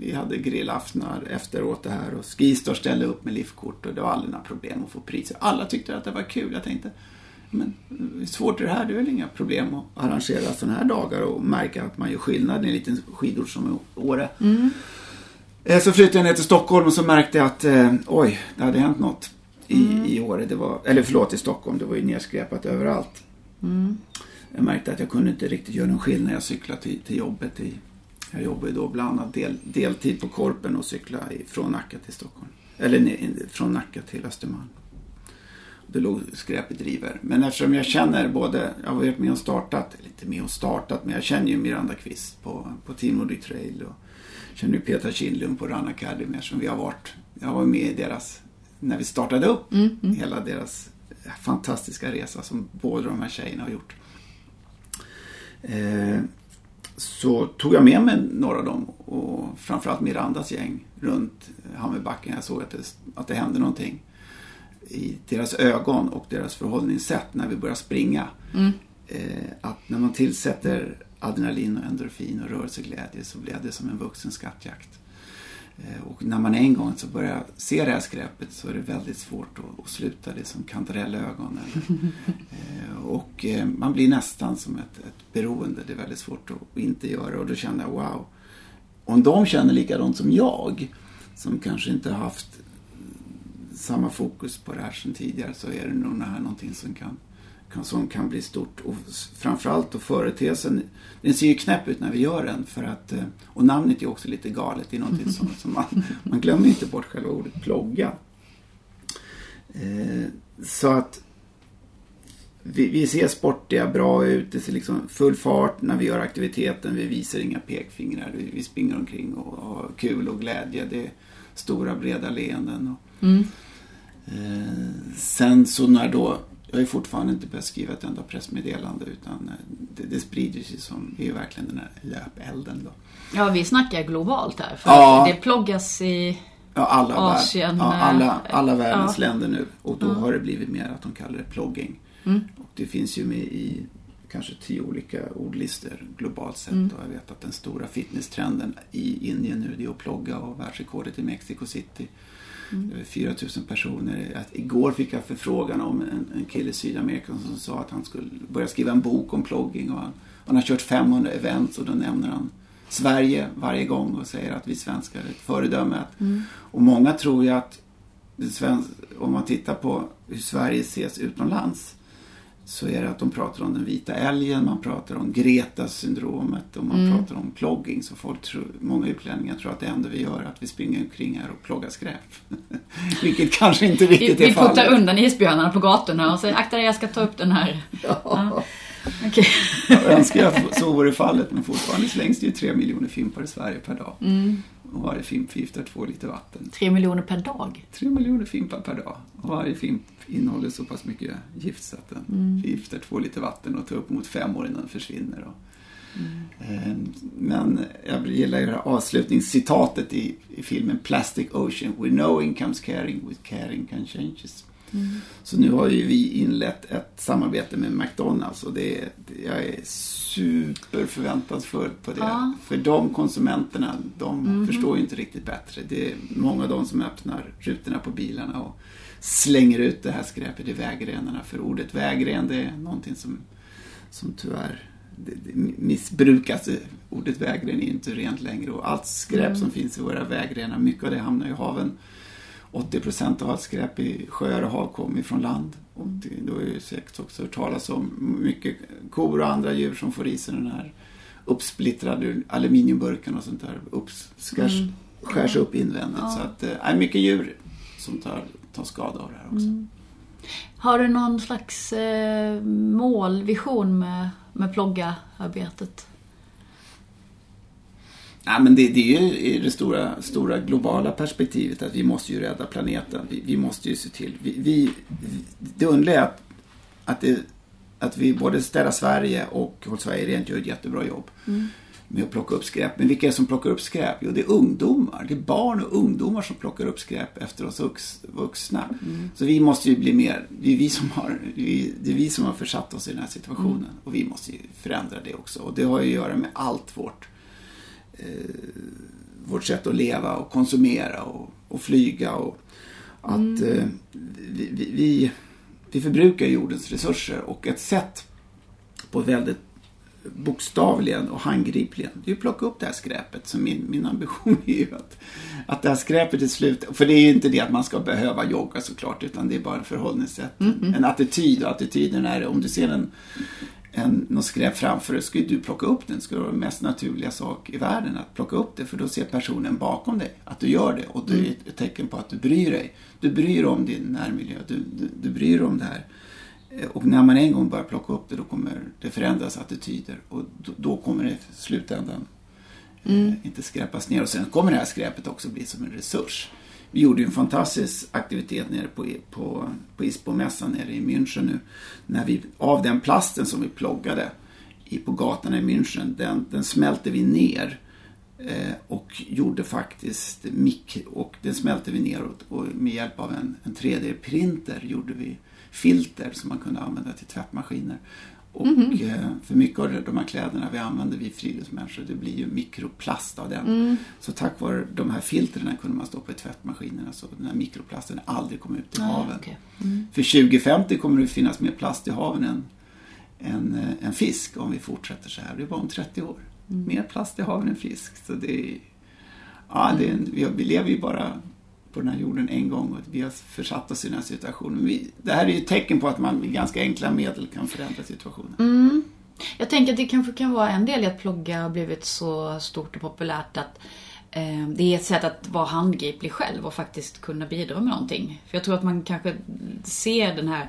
vi hade grillaftnar efteråt det här och Skistar ställde upp med liftkort och det var aldrig några problem att få priser. Alla tyckte att det var kul. Jag tänkte, men hur svårt är det här? Det är väl inga problem att arrangera sådana här dagar och märka att man gör skillnad i en liten skidort som Åre. Mm. Eh, så flyttade jag ner till Stockholm och så märkte jag att eh, oj, det hade hänt något i, mm. i Åre. Det var, eller förlåt, i Stockholm. Det var ju nedskräpat överallt. Mm. Jag märkte att jag kunde inte riktigt göra någon skillnad jag cyklade till, till jobbet i, jag jobbar ju då bland annat del, deltid på Korpen och cyklar från Nacka till Stockholm. Eller från Nacka till Östermalm. det låg skräp i driver. Men eftersom jag känner både, jag har varit med och startat, eller inte med och startat, men jag känner ju Miranda Kvist på, på Team Nordic Trail och känner ju Petra Kindlund på Run Academy eftersom vi har varit, jag var med i deras, när vi startade upp Mm, mm. hela deras fantastiska resa som båda de här tjejerna har gjort. Eh, så tog jag med mig några av dem och framförallt Mirandas gäng runt Hammerbacken. Jag såg att det, att det hände någonting i deras ögon och deras förhållningssätt när vi började springa. Mm. Eh, att när man tillsätter adrenalin och endorfin och rörelseglädje så blev det som en vuxen skattjakt. Eh, och när man en gång så börjar se det här skräpet så är det väldigt svårt att, att sluta. Det som kantarellögon. Eller, eh, och eh, man blir nästan som ett, ett beroende. Det är väldigt svårt att, inte göra och då kände jag wow. Om de känner likadant som jag, som kanske inte haft samma fokus på det här som tidigare så är det nog det här någonting som kan, som kan bli stort. Och framförallt då företeelsen, den ser ju knäpp ut när vi gör den för att, eh, och namnet är också lite galet, det är någonting som, som man, man glömmer inte bort själva ordet plogga. Eh, så att vi, vi ser sportiga, bra ut, det ser liksom full fart när vi gör aktiviteten, vi visar inga pekfingrar, vi, vi springer omkring och har kul och glädje. Det är stora breda leenden. Och, Mm. Eh, sen så när då, jag har ju fortfarande inte börjat skriva ett enda pressmeddelande utan eh, det, det sprider sig som, det är ju verkligen den här löpelden då. Ja, vi snackar globalt här. För Ja. det ploggas i... Ja, alla, Asien, värld, ja, alla, eh, alla världens ja. länder nu och då Ja. har det blivit mer att de kallar det plogging. Mm. Och det finns ju med i kanske tio olika ordlistor globalt sett Mm. och jag vet att den stora fitnesstrenden i Indien nu det är att plogga och världsrekordet i Mexico City. Mm. Över 4000 personer. Att igår fick jag förfrågan om en, en kille i Sydamerika som sa att han skulle börja skriva en bok om plogging. Och han, han har kört 500 events och då nämner han Sverige varje gång och säger att vi svenskar är ett föredöme. Mm. Och många tror ju att om man tittar på hur Sverige ses utomlands så är det att de pratar om den vita älgen, man pratar om Greta-syndromet och man Mm. pratar om plogging. Så folk tror, många utlänningar tror att det enda vi gör är att vi springer omkring här och ploggar skräp. Vilket kanske inte Vi, riktigt vi är fallet. puttar undan isbjörnarna på gatorna och säger akta dig, jag ska ta upp den här. Ja. Okej. Jag önskar att så vore fallet men fortfarande slängs det ju tre miljoner fimpar i Sverige per dag. Mm. Och varje fimp förgiftar två liter vatten. Tre miljoner per dag. Tre miljoner fimpar per dag. Och varje fimp innehåller så pass mycket gift så att den Mm. förgiftar två liter vatten och tar upp mot fem år innan den försvinner. Mm. eh, men jag gillar det här avslutningscitatet i, i filmen Plastic Ocean. With knowing comes caring, with caring can changes. Mm. Så nu har ju vi inlett ett samarbete med McDonalds och det, jag är super förväntansfull på det. Ja. För de konsumenterna, de Mhm. förstår ju inte riktigt bättre. Det är många av dem som öppnar rutorna på bilarna och slänger ut det här skräpet i vägrenarna. För ordet vägren, det är någonting som, som tyvärr det, det missbrukas. Ordet vägren är inte rent längre och allt skräp Mm. som finns i våra vägrenar, mycket av det hamnar i haven. 80% av allt skräp i sjöar och hav kommer från land. Och det, då är ju säkert också hört talas om mycket kor och andra djur som får i sig den här uppsplittrade aluminiumburken och sånt där. Upps, skärs, Mm. skärs upp invändigt. Ja. Så att det är mycket djur som tar, tar skada av det här också. Mm. Har du någon slags eh, mål, vision med, med plogga-arbetet? Nej, men det, det är ju i det stora, stora globala perspektivet att vi måste ju rädda planeten. Vi, vi måste ju se till. Vi, vi, det underliga är att, att, det, att vi både städar Sverige och Håll Sverige Rent gör ett jättebra jobb Mm. med att plocka upp skräp. Men vilka är det som plockar upp skräp? Jo, det är ungdomar. Det är barn och ungdomar som plockar upp skräp efter oss vux, vuxna. Så vi måste ju bli mer, det är vi som har, det är vi som har försatt oss i den här situationen. Och vi måste ju förändra det också. Och det har ju att göra med allt vårt vårt sätt att leva och konsumera och, och flyga och att eh, vi, vi, vi, vi förbrukar jordens resurser och ett sätt på väldigt bokstavligen och handgripligen det är att plocka upp det här skräpet. Så min, min ambition är ju att, att det här skräpet till slut, för det är ju inte det att man ska behöva jogga såklart utan det är bara en förhållningssätt, en attityd. Och attityden är om du ser en en, något skräp framför dig, skulle du plocka upp den. skulle vara den mest naturliga sak i världen att plocka upp det. För då ser personen bakom dig att du gör det. Och det är ett tecken på att du bryr dig. Du bryr dig om din närmiljö. Du, du, du bryr dig om det här. Eh, och när man en gång börjar plocka upp det, då kommer det förändras attityder. Och då, då kommer det i slutändan mm. eh, inte skräpas ner. Och sen kommer det här skräpet också bli som en resurs. Vi gjorde en fantastisk aktivitet nere på, på, på ISPO-mässan nere i München nu. När vi, av den plasten som vi ploggade i, på gatorna i München, den, den smälte vi ner. Eh, och gjorde faktiskt mik och den smälte vi ner och, och med hjälp av en, en 3D-printer gjorde vi filter som man kunde använda till tvättmaskiner. Och mm för mycket av de här kläderna vi använder, vi friluftsmänniskor, det blir ju mikroplast av den. Mm. Så tack vare de här filtrerna kunde man stoppa i tvättmaskinerna så den här mikroplasten aldrig kom ut i ah, haven. Okay. Mm. För 2050 kommer det finnas mer plast i haven än, än, än eh, fisk om vi fortsätter så här. Det är bara om 30 år. Mm. Mer plast i haven än fisk. Så det är, ja, det är, vi, vi lever ju bara på den här jorden en gång och vi har försatt oss i den här situationen. Vi, det här är ju ett tecken på att man med ganska enkla medel kan förändra situationen. Mm. Jag tänker att det kanske kan vara en del i att plogga har blivit så stort och populärt att eh, det är ett sätt att vara handgriplig själv och faktiskt kunna bidra med någonting. För jag tror att man kanske ser den här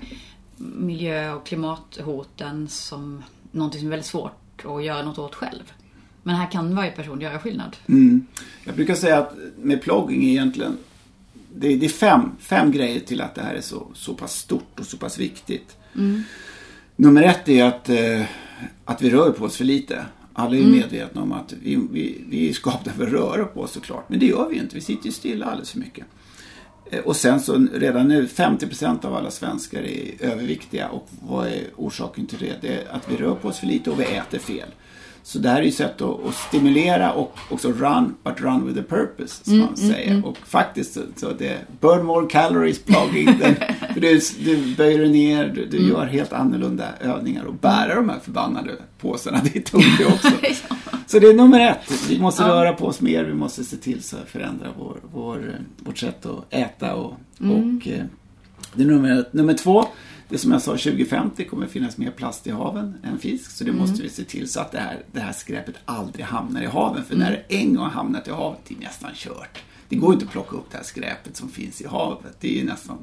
miljö och klimathoten som någonting som är väldigt svårt att göra något åt själv. Men här kan varje person göra skillnad. Mm. Jag brukar säga att med plogging egentligen det, det, är fem, fem grejer till att det här är så, så pass stort och så pass viktigt. Mm. Nummer ett är att, eh, att vi rör på oss för lite. Alla är mm. medvetna om att vi, vi, vi är skapta för att röra på oss såklart. Men det gör vi inte. Vi sitter ju stilla alldeles för mycket. Eh, och sen så redan nu, 50% av alla svenskar är överviktiga. Och vad är orsaken till det? Det är att vi rör på oss för lite och vi äter fel. Så det här är ju sätt att, att, stimulera och också run, but run with a purpose, som mm, man mm, säger. Mm, och faktiskt så, så det burn more calories plugging. den, för du, du böjer dig ner, du, du mm. gör helt annorlunda övningar och bära de här förbannade påsarna, det är tungt också. ja. Så det är nummer ett, vi måste röra på oss mer, vi måste se till så att förändra vår, vår, vårt sätt att äta och, mm. och eh, det är nummer. Nummer två, det som jag sa, 2050 kommer det finnas mer plast i haven än fisk. Så det mm. måste vi se till så att det här, det här skräpet aldrig hamnar i haven. För mm. när det en gång hamnat i havet, det är nästan kört. Det går inte att plocka upp det här skräpet som finns i havet. Det är nästan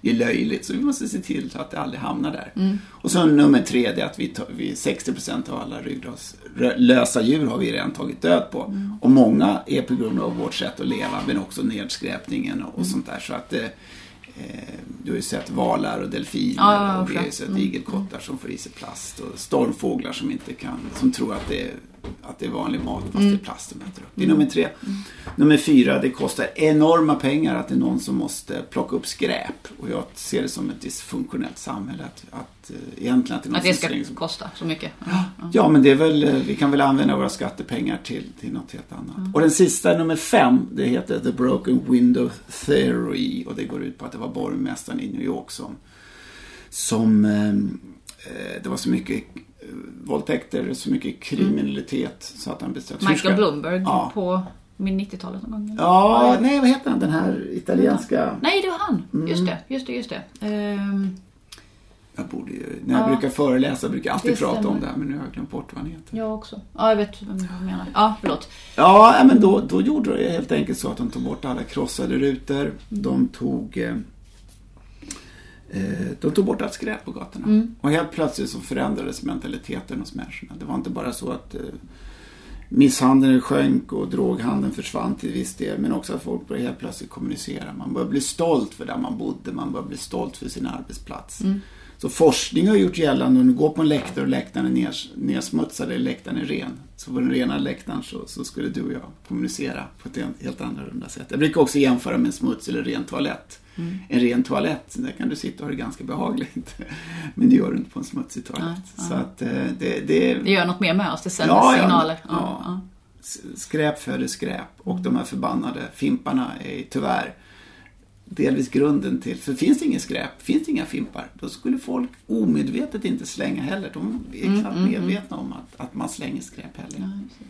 det är löjligt. Så vi måste se till att det aldrig hamnar där. Mm. Och så nummer tre, det är att vi, tar, vi 60% av alla ryggraslösa djur har vi redan tagit död på. Mm. Och många är på grund av vårt sätt att leva, men också nedskräpningen och, och mm. sånt där. Så att Eh, du har ju sett valar och delfiner ja, och har ju sett mm. igelkottar som får i sig plast och stormfåglar som inte kan, som tror att det är, att det är vanlig mat fast mm. det är plast de äter upp. Det är nummer tre. Mm. Nummer fyra, det kostar enorma pengar att det är någon som måste plocka upp skräp. Och jag ser det som ett dysfunktionellt samhälle. Att, att uh, egentligen att det är någon Att det ska som... kosta så mycket. Ja, ja, men det är väl, eh, vi kan väl använda våra skattepengar till, till något helt annat. Mm. Och den sista, nummer fem, det heter The Broken Window Theory. Och det går ut på att det var borgmästaren i New York som, som eh, det var så mycket våldtäkter, så mycket kriminalitet mm. så att han bestämde Michael ska... Bloomberg ja. på min 90-talet någon gång? Ja, nej vad heter han den här italienska? Ja. Nej, det var han. Mm. Just det, just det, just det. Um... Jag borde ju, när jag ja. brukar föreläsa brukar jag alltid det prata om det här men nu har jag glömt bort vad han heter. Jag också. Ja, jag vet vem du menar. Ja, förlåt. Ja, men då, då gjorde det helt enkelt så att de tog bort alla krossade rutor. Mm. De tog eh, Eh, de tog bort allt skräp på gatorna. Mm. Och helt plötsligt så förändrades mentaliteten hos människorna. Det var inte bara så att eh, misshandeln sjönk och droghandeln försvann till viss del. Men också att folk började helt plötsligt kommunicera. Man började bli stolt för där man bodde. Man började bli stolt för sin arbetsplats. Mm. Så forskning har gjort gällande, om du går på en läktare och läktaren är ners, nersmutsad eller läktaren är ren. Så på den rena läktaren så, så, skulle du och jag kommunicera på ett helt annorlunda sätt. Jag brukar också jämföra med en smuts eller ren toalett. Mm. En ren toalett, där kan du sitta och ha det ganska behagligt. Men det gör du inte på en smutsig toalett. Ja, så att, eh, det, det, det gör något mer med oss, det sänder ja, signaler. Ja, ja. Skräp föder skräp och de här förbannade fimparna är tyvärr delvis grunden till, för finns det ingen skräp, finns det inga fimpar, då skulle folk omedvetet inte slänga heller. De är mm, knappt mm, mm, medvetna om att, att man slänger skräp heller. Ja,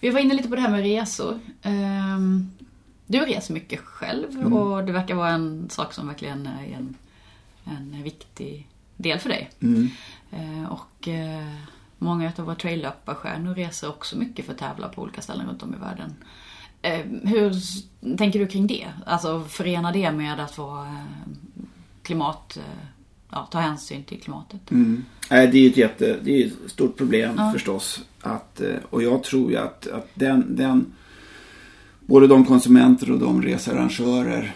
Vi var inne lite på det här med resor. Um, du reser mycket själv mm. och det verkar vara en sak som verkligen är en, en viktig del för dig. Mm. Eh, och eh, många av våra traillöparstjärnor reser också mycket för att tävla på olika ställen runt om i världen. Eh, hur tänker du kring det? Alltså förena det med att vara eh, klimat... Eh, ja, ta hänsyn till klimatet. Mm. Det är ett jätte, det är ett stort problem Ja. förstås. Att, och jag tror ju att, att den, den, både de konsumenter och de researrangörer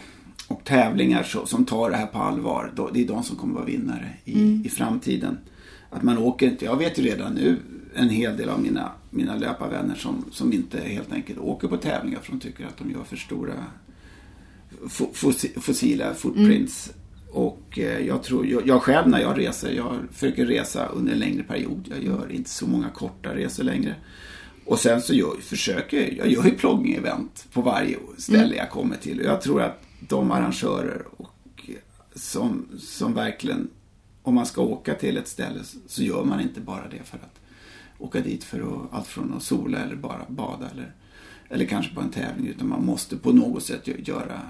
och tävlingar som tar det här på allvar, det är de som kommer vara vinnare i, i framtiden. Att man åker inte, jag vet ju redan nu en hel del av mina, mina löparvänner som, som inte helt enkelt åker på tävlingar för de tycker att de gör för stora fo- fossi- fossila footprints. Och eh, jag tror, jag, jag själv när jag reser, jag försöker resa under en längre period. Jag gör inte så många korta resor längre. Och sen så gör, försöker jag, jag gör ju plogging-event på varje ställe jag kommer till. Och jag tror att de arrangörer och, som, som verkligen, om man ska åka till ett ställe så gör man inte bara det för att åka dit för att, allt från att sola eller bara bada eller, eller kanske på en tävling. Utan man måste på något sätt gö- göra,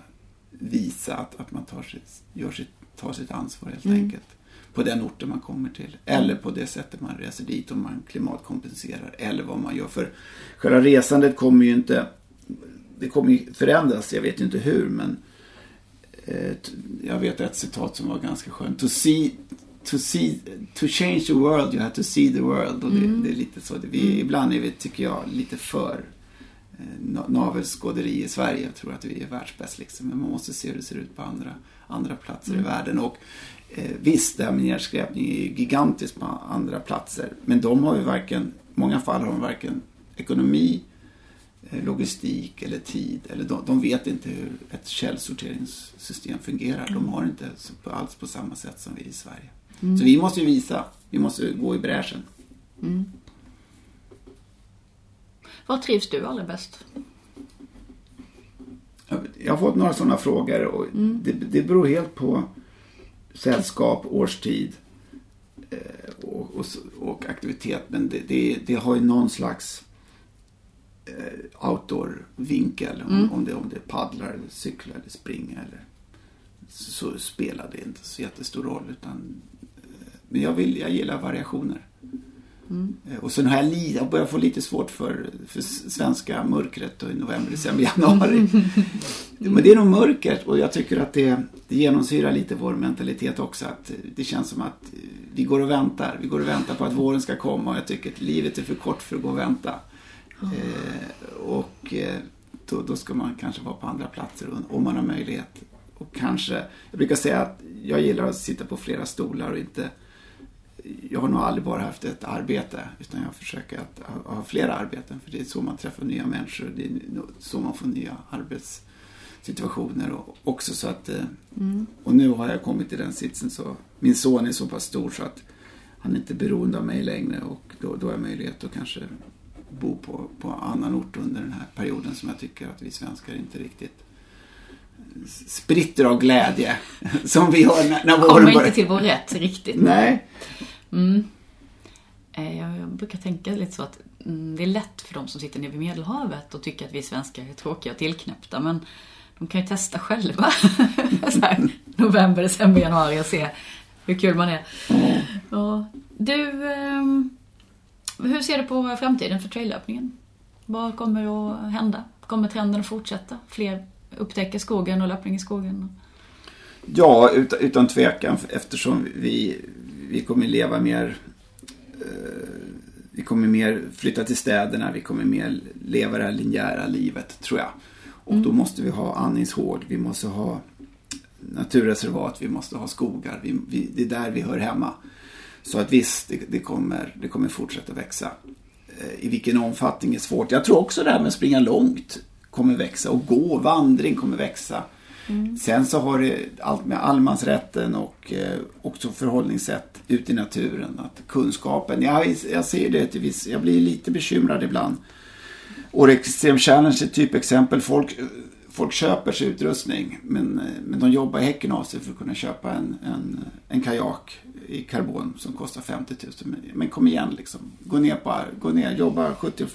visa att, att man tar sitt, gör sitt, tar sitt ansvar helt enkelt. På den orten man kommer till. Eller på det sättet man reser dit om man klimatkompenserar. Eller vad man gör. För själva resandet kommer ju inte, det kommer ju förändras. Jag vet inte hur men eh, jag vet ett citat som var ganska skönt. To see To, see, to change the world you have to see the world. Och det, det är lite så. Vi, Ibland är vi, tycker jag, lite för eh, na- navelskåderi i Sverige. Jag tror att vi är världsbäst liksom. Men man måste se hur det ser ut på andra, andra platser i världen. Och eh, visst, det här med nedskräpning är gigantiskt på andra platser. Men de har ju varken, i många fall har de varken ekonomi, eh, logistik eller tid. Eller de, de vet inte hur ett källsorteringssystem fungerar. De har inte alls på samma sätt som vi i Sverige. Så vi måste ju visa, vi måste gå i bräschen. Var trivs du allra bäst? Jag har fått några sådana frågor och det, det beror helt på sällskap, årstid eh, och, och, och aktivitet. Men det, det, det har ju någon slags eh, outdoor-vinkel. Om, om, det, om det paddlar, eller cyklar eller springer. Eller, så, så spelar det inte så jättestor roll. Utan, men jag, vill, jag gillar variationer. Eh, Och sen har jag, li, jag börjar få lite svårt för, för svenska mörkret och i november, december, januari. Men det är nog mörkret och jag tycker att det, det genomsyrar lite vår mentalitet också. Att eh, det känns som att eh, vi går och väntar. Vi går och väntar på att våren ska komma och jag tycker att livet är för kort för att gå och vänta. Eh, och då, då ska man kanske vara på andra platser om man har möjlighet. Och kanske, jag brukar säga att jag gillar att sitta på flera stolar och inte jag har nog aldrig bara haft ett arbete utan jag försöker att ha, flera arbeten för det är så man träffar nya människor. Det är så man får nya arbetssituationer och också så att eh, och nu har jag kommit till den sitsen så min son är så pass stor så att han är inte beroende av mig längre och då, då har jag möjlighet att kanske bo på, på annan ort under den här perioden som jag tycker att vi svenskar inte riktigt spritter av glädje som vi har när, när våren Kommer börjar. inte till vår rätt riktigt. Nej. Mm. Eh, jag, brukar tänka lite så att mm, det är lätt för de som sitter nere vid Medelhavet och tycker att vi svenskar är tråkiga och tillknäppta. Men de kan ju testa själva. så här, november, december, januari och se hur kul man är. Och Du, ehm, hur ser du på framtiden för traillöpningen? Vad kommer att hända? Kommer trenden att fortsätta? Fler upptäcker skogen och löpning i skogen? Ja, utan, utan tvekan eftersom vi, vi kommer leva mer eh, vi kommer mer flytta till städerna, vi kommer mer leva det här linjära livet tror jag. Och då måste vi ha andningshål, vi måste ha naturreservat, vi måste ha skogar. Vi, vi, det är där vi hör hemma. Så att visst, det, det, kommer, det kommer fortsätta växa. Eh, I vilken omfattning är svårt. Jag tror också det här med att springa långt kommer växa och gå, vandring kommer växa. Mm. Sen så har det allt med allemansrätten och eh, också förhållningssätt ute i naturen. Att kunskapen, jag, jag ser det till viss, jag blir lite bekymrad ibland. Och Extreme Challenge är ett typexempel. Folk, folk köper sig utrustning men, eh, men de jobbar häcken av sig för att kunna köpa en, en, en kajak i karbon som kostar 50 000. Men, men kom igen liksom. Gå ner, på, gå ner jobba 70,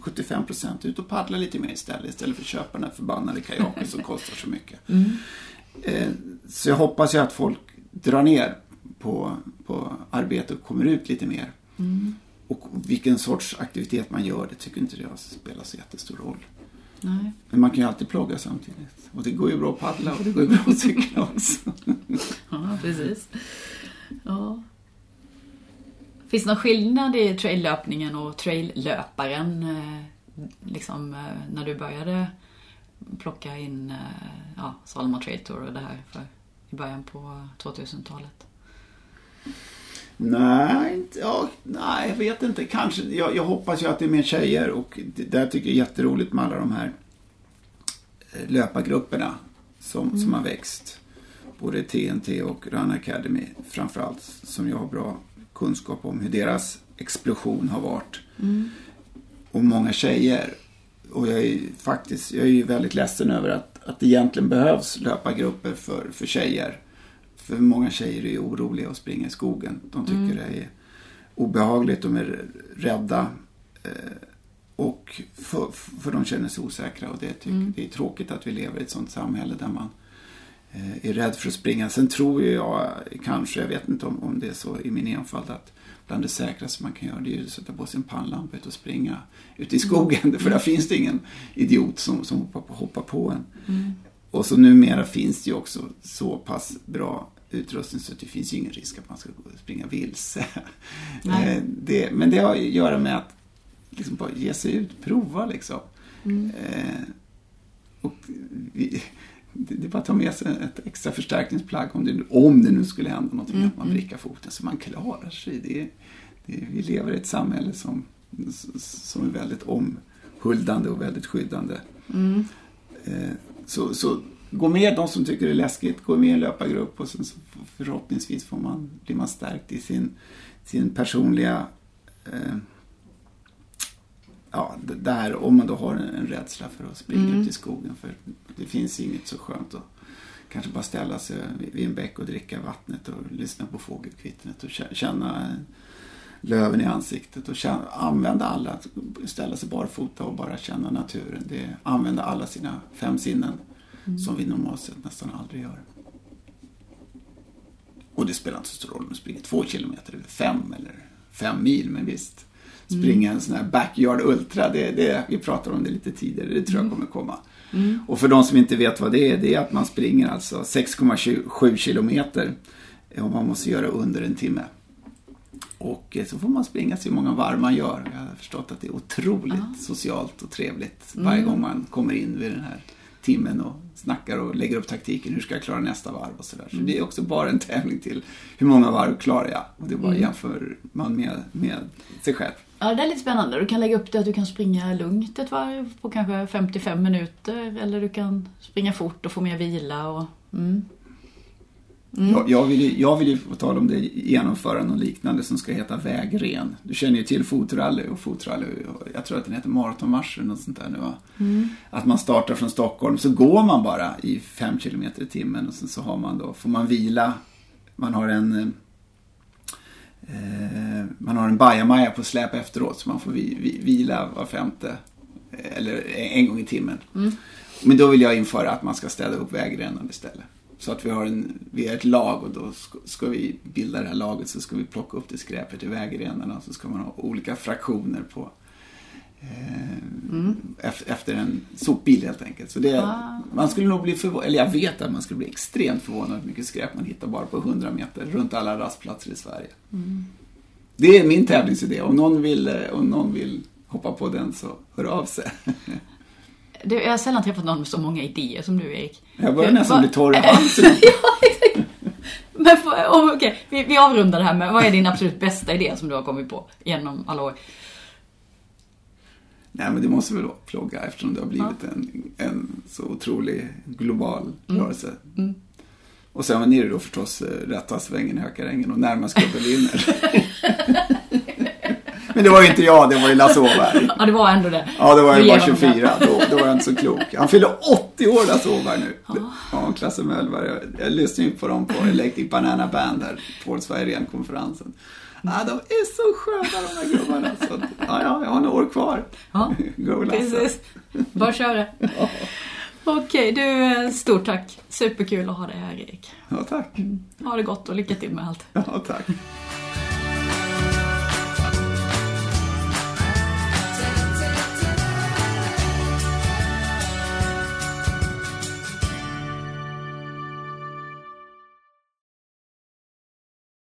75 procent. Ut och paddla lite mer istället. Istället för att köpa den här förbannade kajaken som kostar så mycket. Eh, så jag hoppas ju att folk drar ner på, arbete och kommer ut lite mer. Mm. Och vilken sorts aktivitet man gör, det tycker inte jag spelar så jättestor roll. Nej. Men man kan ju alltid plogga samtidigt. Och det går ju bra att paddla och det går ju bra att cykla också. Ja, precis. Ja. Finns det någon skillnad i traillöpningen och traillöparen? eh, Liksom eh, när du började plocka in eh, ja, Salma Trail Tour och det här för, i början på 2000-talet? Nej, inte, ja, nej, jag vet inte. Kanske. Jag, jag hoppas ju att det är mer tjejer och det där tycker jag är jätteroligt med alla de här löpargrupperna som, som har växt. Både TNT och Run Academy framförallt som jag har bra kunskap om hur deras explosion har varit. Och många tjejer. Och jag är faktiskt, jag är väldigt ledsen över att, att det egentligen behövs löpargrupper för, för tjejer. För många tjejer är ju oroliga att springa i skogen. De tycker det är obehagligt, de är rädda. Eh, och för, för de känner sig osäkra och det, tycker, det är tråkigt att vi lever i ett sånt samhälle där man är rädd för att springa. Sen tror ju jag kanske, jag vet inte om, om det är så i min enfald, att bland det säkraste man kan göra det är att sätta på sin pannlampa ut och springa ute i skogen. För där finns det ingen idiot som, som hoppar, på, hoppar på en. Och så numera finns det ju också så pass bra utrustning så att det finns ju ingen risk att man ska springa vilse. Eh, det, men det har att göra med att liksom bara ge sig ut, prova liksom. Eh, och vi, det, det är bara att ta med sig ett extra förstärkningsplagg om det, om det nu skulle hända någonting, att man vrickar foten så man klarar sig. Det, det, vi lever i ett samhälle som, som är väldigt omhuldande och väldigt skyddande. Eh, så, så gå med de som tycker det är läskigt, gå med i en löpargrupp och sen så förhoppningsvis får man, blir man stärkt i sin, sin personliga eh, ja, där om man då har en, rädsla för att springa ut i skogen. För det finns inget så skönt att kanske bara ställa sig vid- en bäck och dricka vattnet och lyssna på fågelkvittret och kä- känna löven i ansiktet och känna, använda alla, ställa sig barfota och bara känna naturen. Det, använda alla sina fem sinnen som vi normalt sett nästan aldrig gör. Och det spelar inte så stor roll om du springer två kilometer eller fem eller fem mil, men visst. Springa en sån här backyard ultra, det, det, vi pratade om det lite tidigare, det tror jag kommer komma. Och för de som inte vet vad det är, det är att man springer alltså 6,7 kilometer och man måste göra under en timme. Och eh, så får man springa så många varv man gör. Jag har förstått att det är otroligt socialt och trevligt varje gång man kommer in vid den här timmen och snackar och lägger upp taktiken. Hur ska jag klara nästa varv och sådär. Så det är också bara en tävling till hur många varv klarar jag? Och det bara jämför man med, med sig själv. Ja, det är lite spännande. Du kan lägga upp det att du kan springa lugnt ett varv på kanske 55 minuter. Eller du kan springa fort och få mer vila. Och, mm. Jag, jag, vill ju, jag vill ju, på tal om det, genomföra något liknande som ska heta vägren. Du känner ju till fotrally och fotrally, jag tror att den heter maratonmarsch eller något sånt där nu va? Att man startar från Stockholm, så går man bara i fem kilometer i timmen och sen så har man då, får man vila, man har en eh, man har en bajamaja på släp efteråt så man får vi, vi, vila var femte eh, eller en gång i timmen. Men då vill jag införa att man ska städa upp vägrenen istället. Så att vi har en, vi är ett lag och då ska, vi bilda det här laget så ska vi plocka upp det skräpet i vägrenarna så ska man ha olika fraktioner på eh, efter, en sopbil helt enkelt. Så det, Man skulle nog bli förvånad, eller jag vet att man skulle bli extremt förvånad hur mycket skräp man hittar bara på 100 meter runt alla rastplatser i Sverige. Det är min tävlingsidé. Om någon, vill, eh, om någon vill hoppa på den så hör av sig. Du, jag har sällan träffat någon med så många idéer som du, Erik. Jag börjar nästan bli torr i halsen. ja, exakt. Men för, oh, okej, vi, vi avrundar det här med vad är din absolut bästa idé som du har kommit på genom alla år? Nej, men det måste väl vara plogga eftersom det har blivit en, en så otrolig global rörelse. Och sen är det då förstås eh, rätta svängen i Hökarängen och närmast Gubbe vinner. men det var ju inte jag, det var ju Lasse Åberg. Ja, det var ändå det. Ja, det var ju bara honom 24. Då, då var jag inte så klok. Han fyller 80 år, Lasse Åberg nu. Ja, Klasse Möllberg. Jag, jag lyssnade ju på dem på Electric Banana Band där på Sverige-konferensen. Ja, de är så sköna de här gubbarna. Så, att, ja, ja, jag har några år kvar. Ja, Go precis. Bara köra. Okej, du, stort tack. Superkul att ha dig här, Erik. Ja, tack. Ha det gott och lycka till med allt. Ja, tack.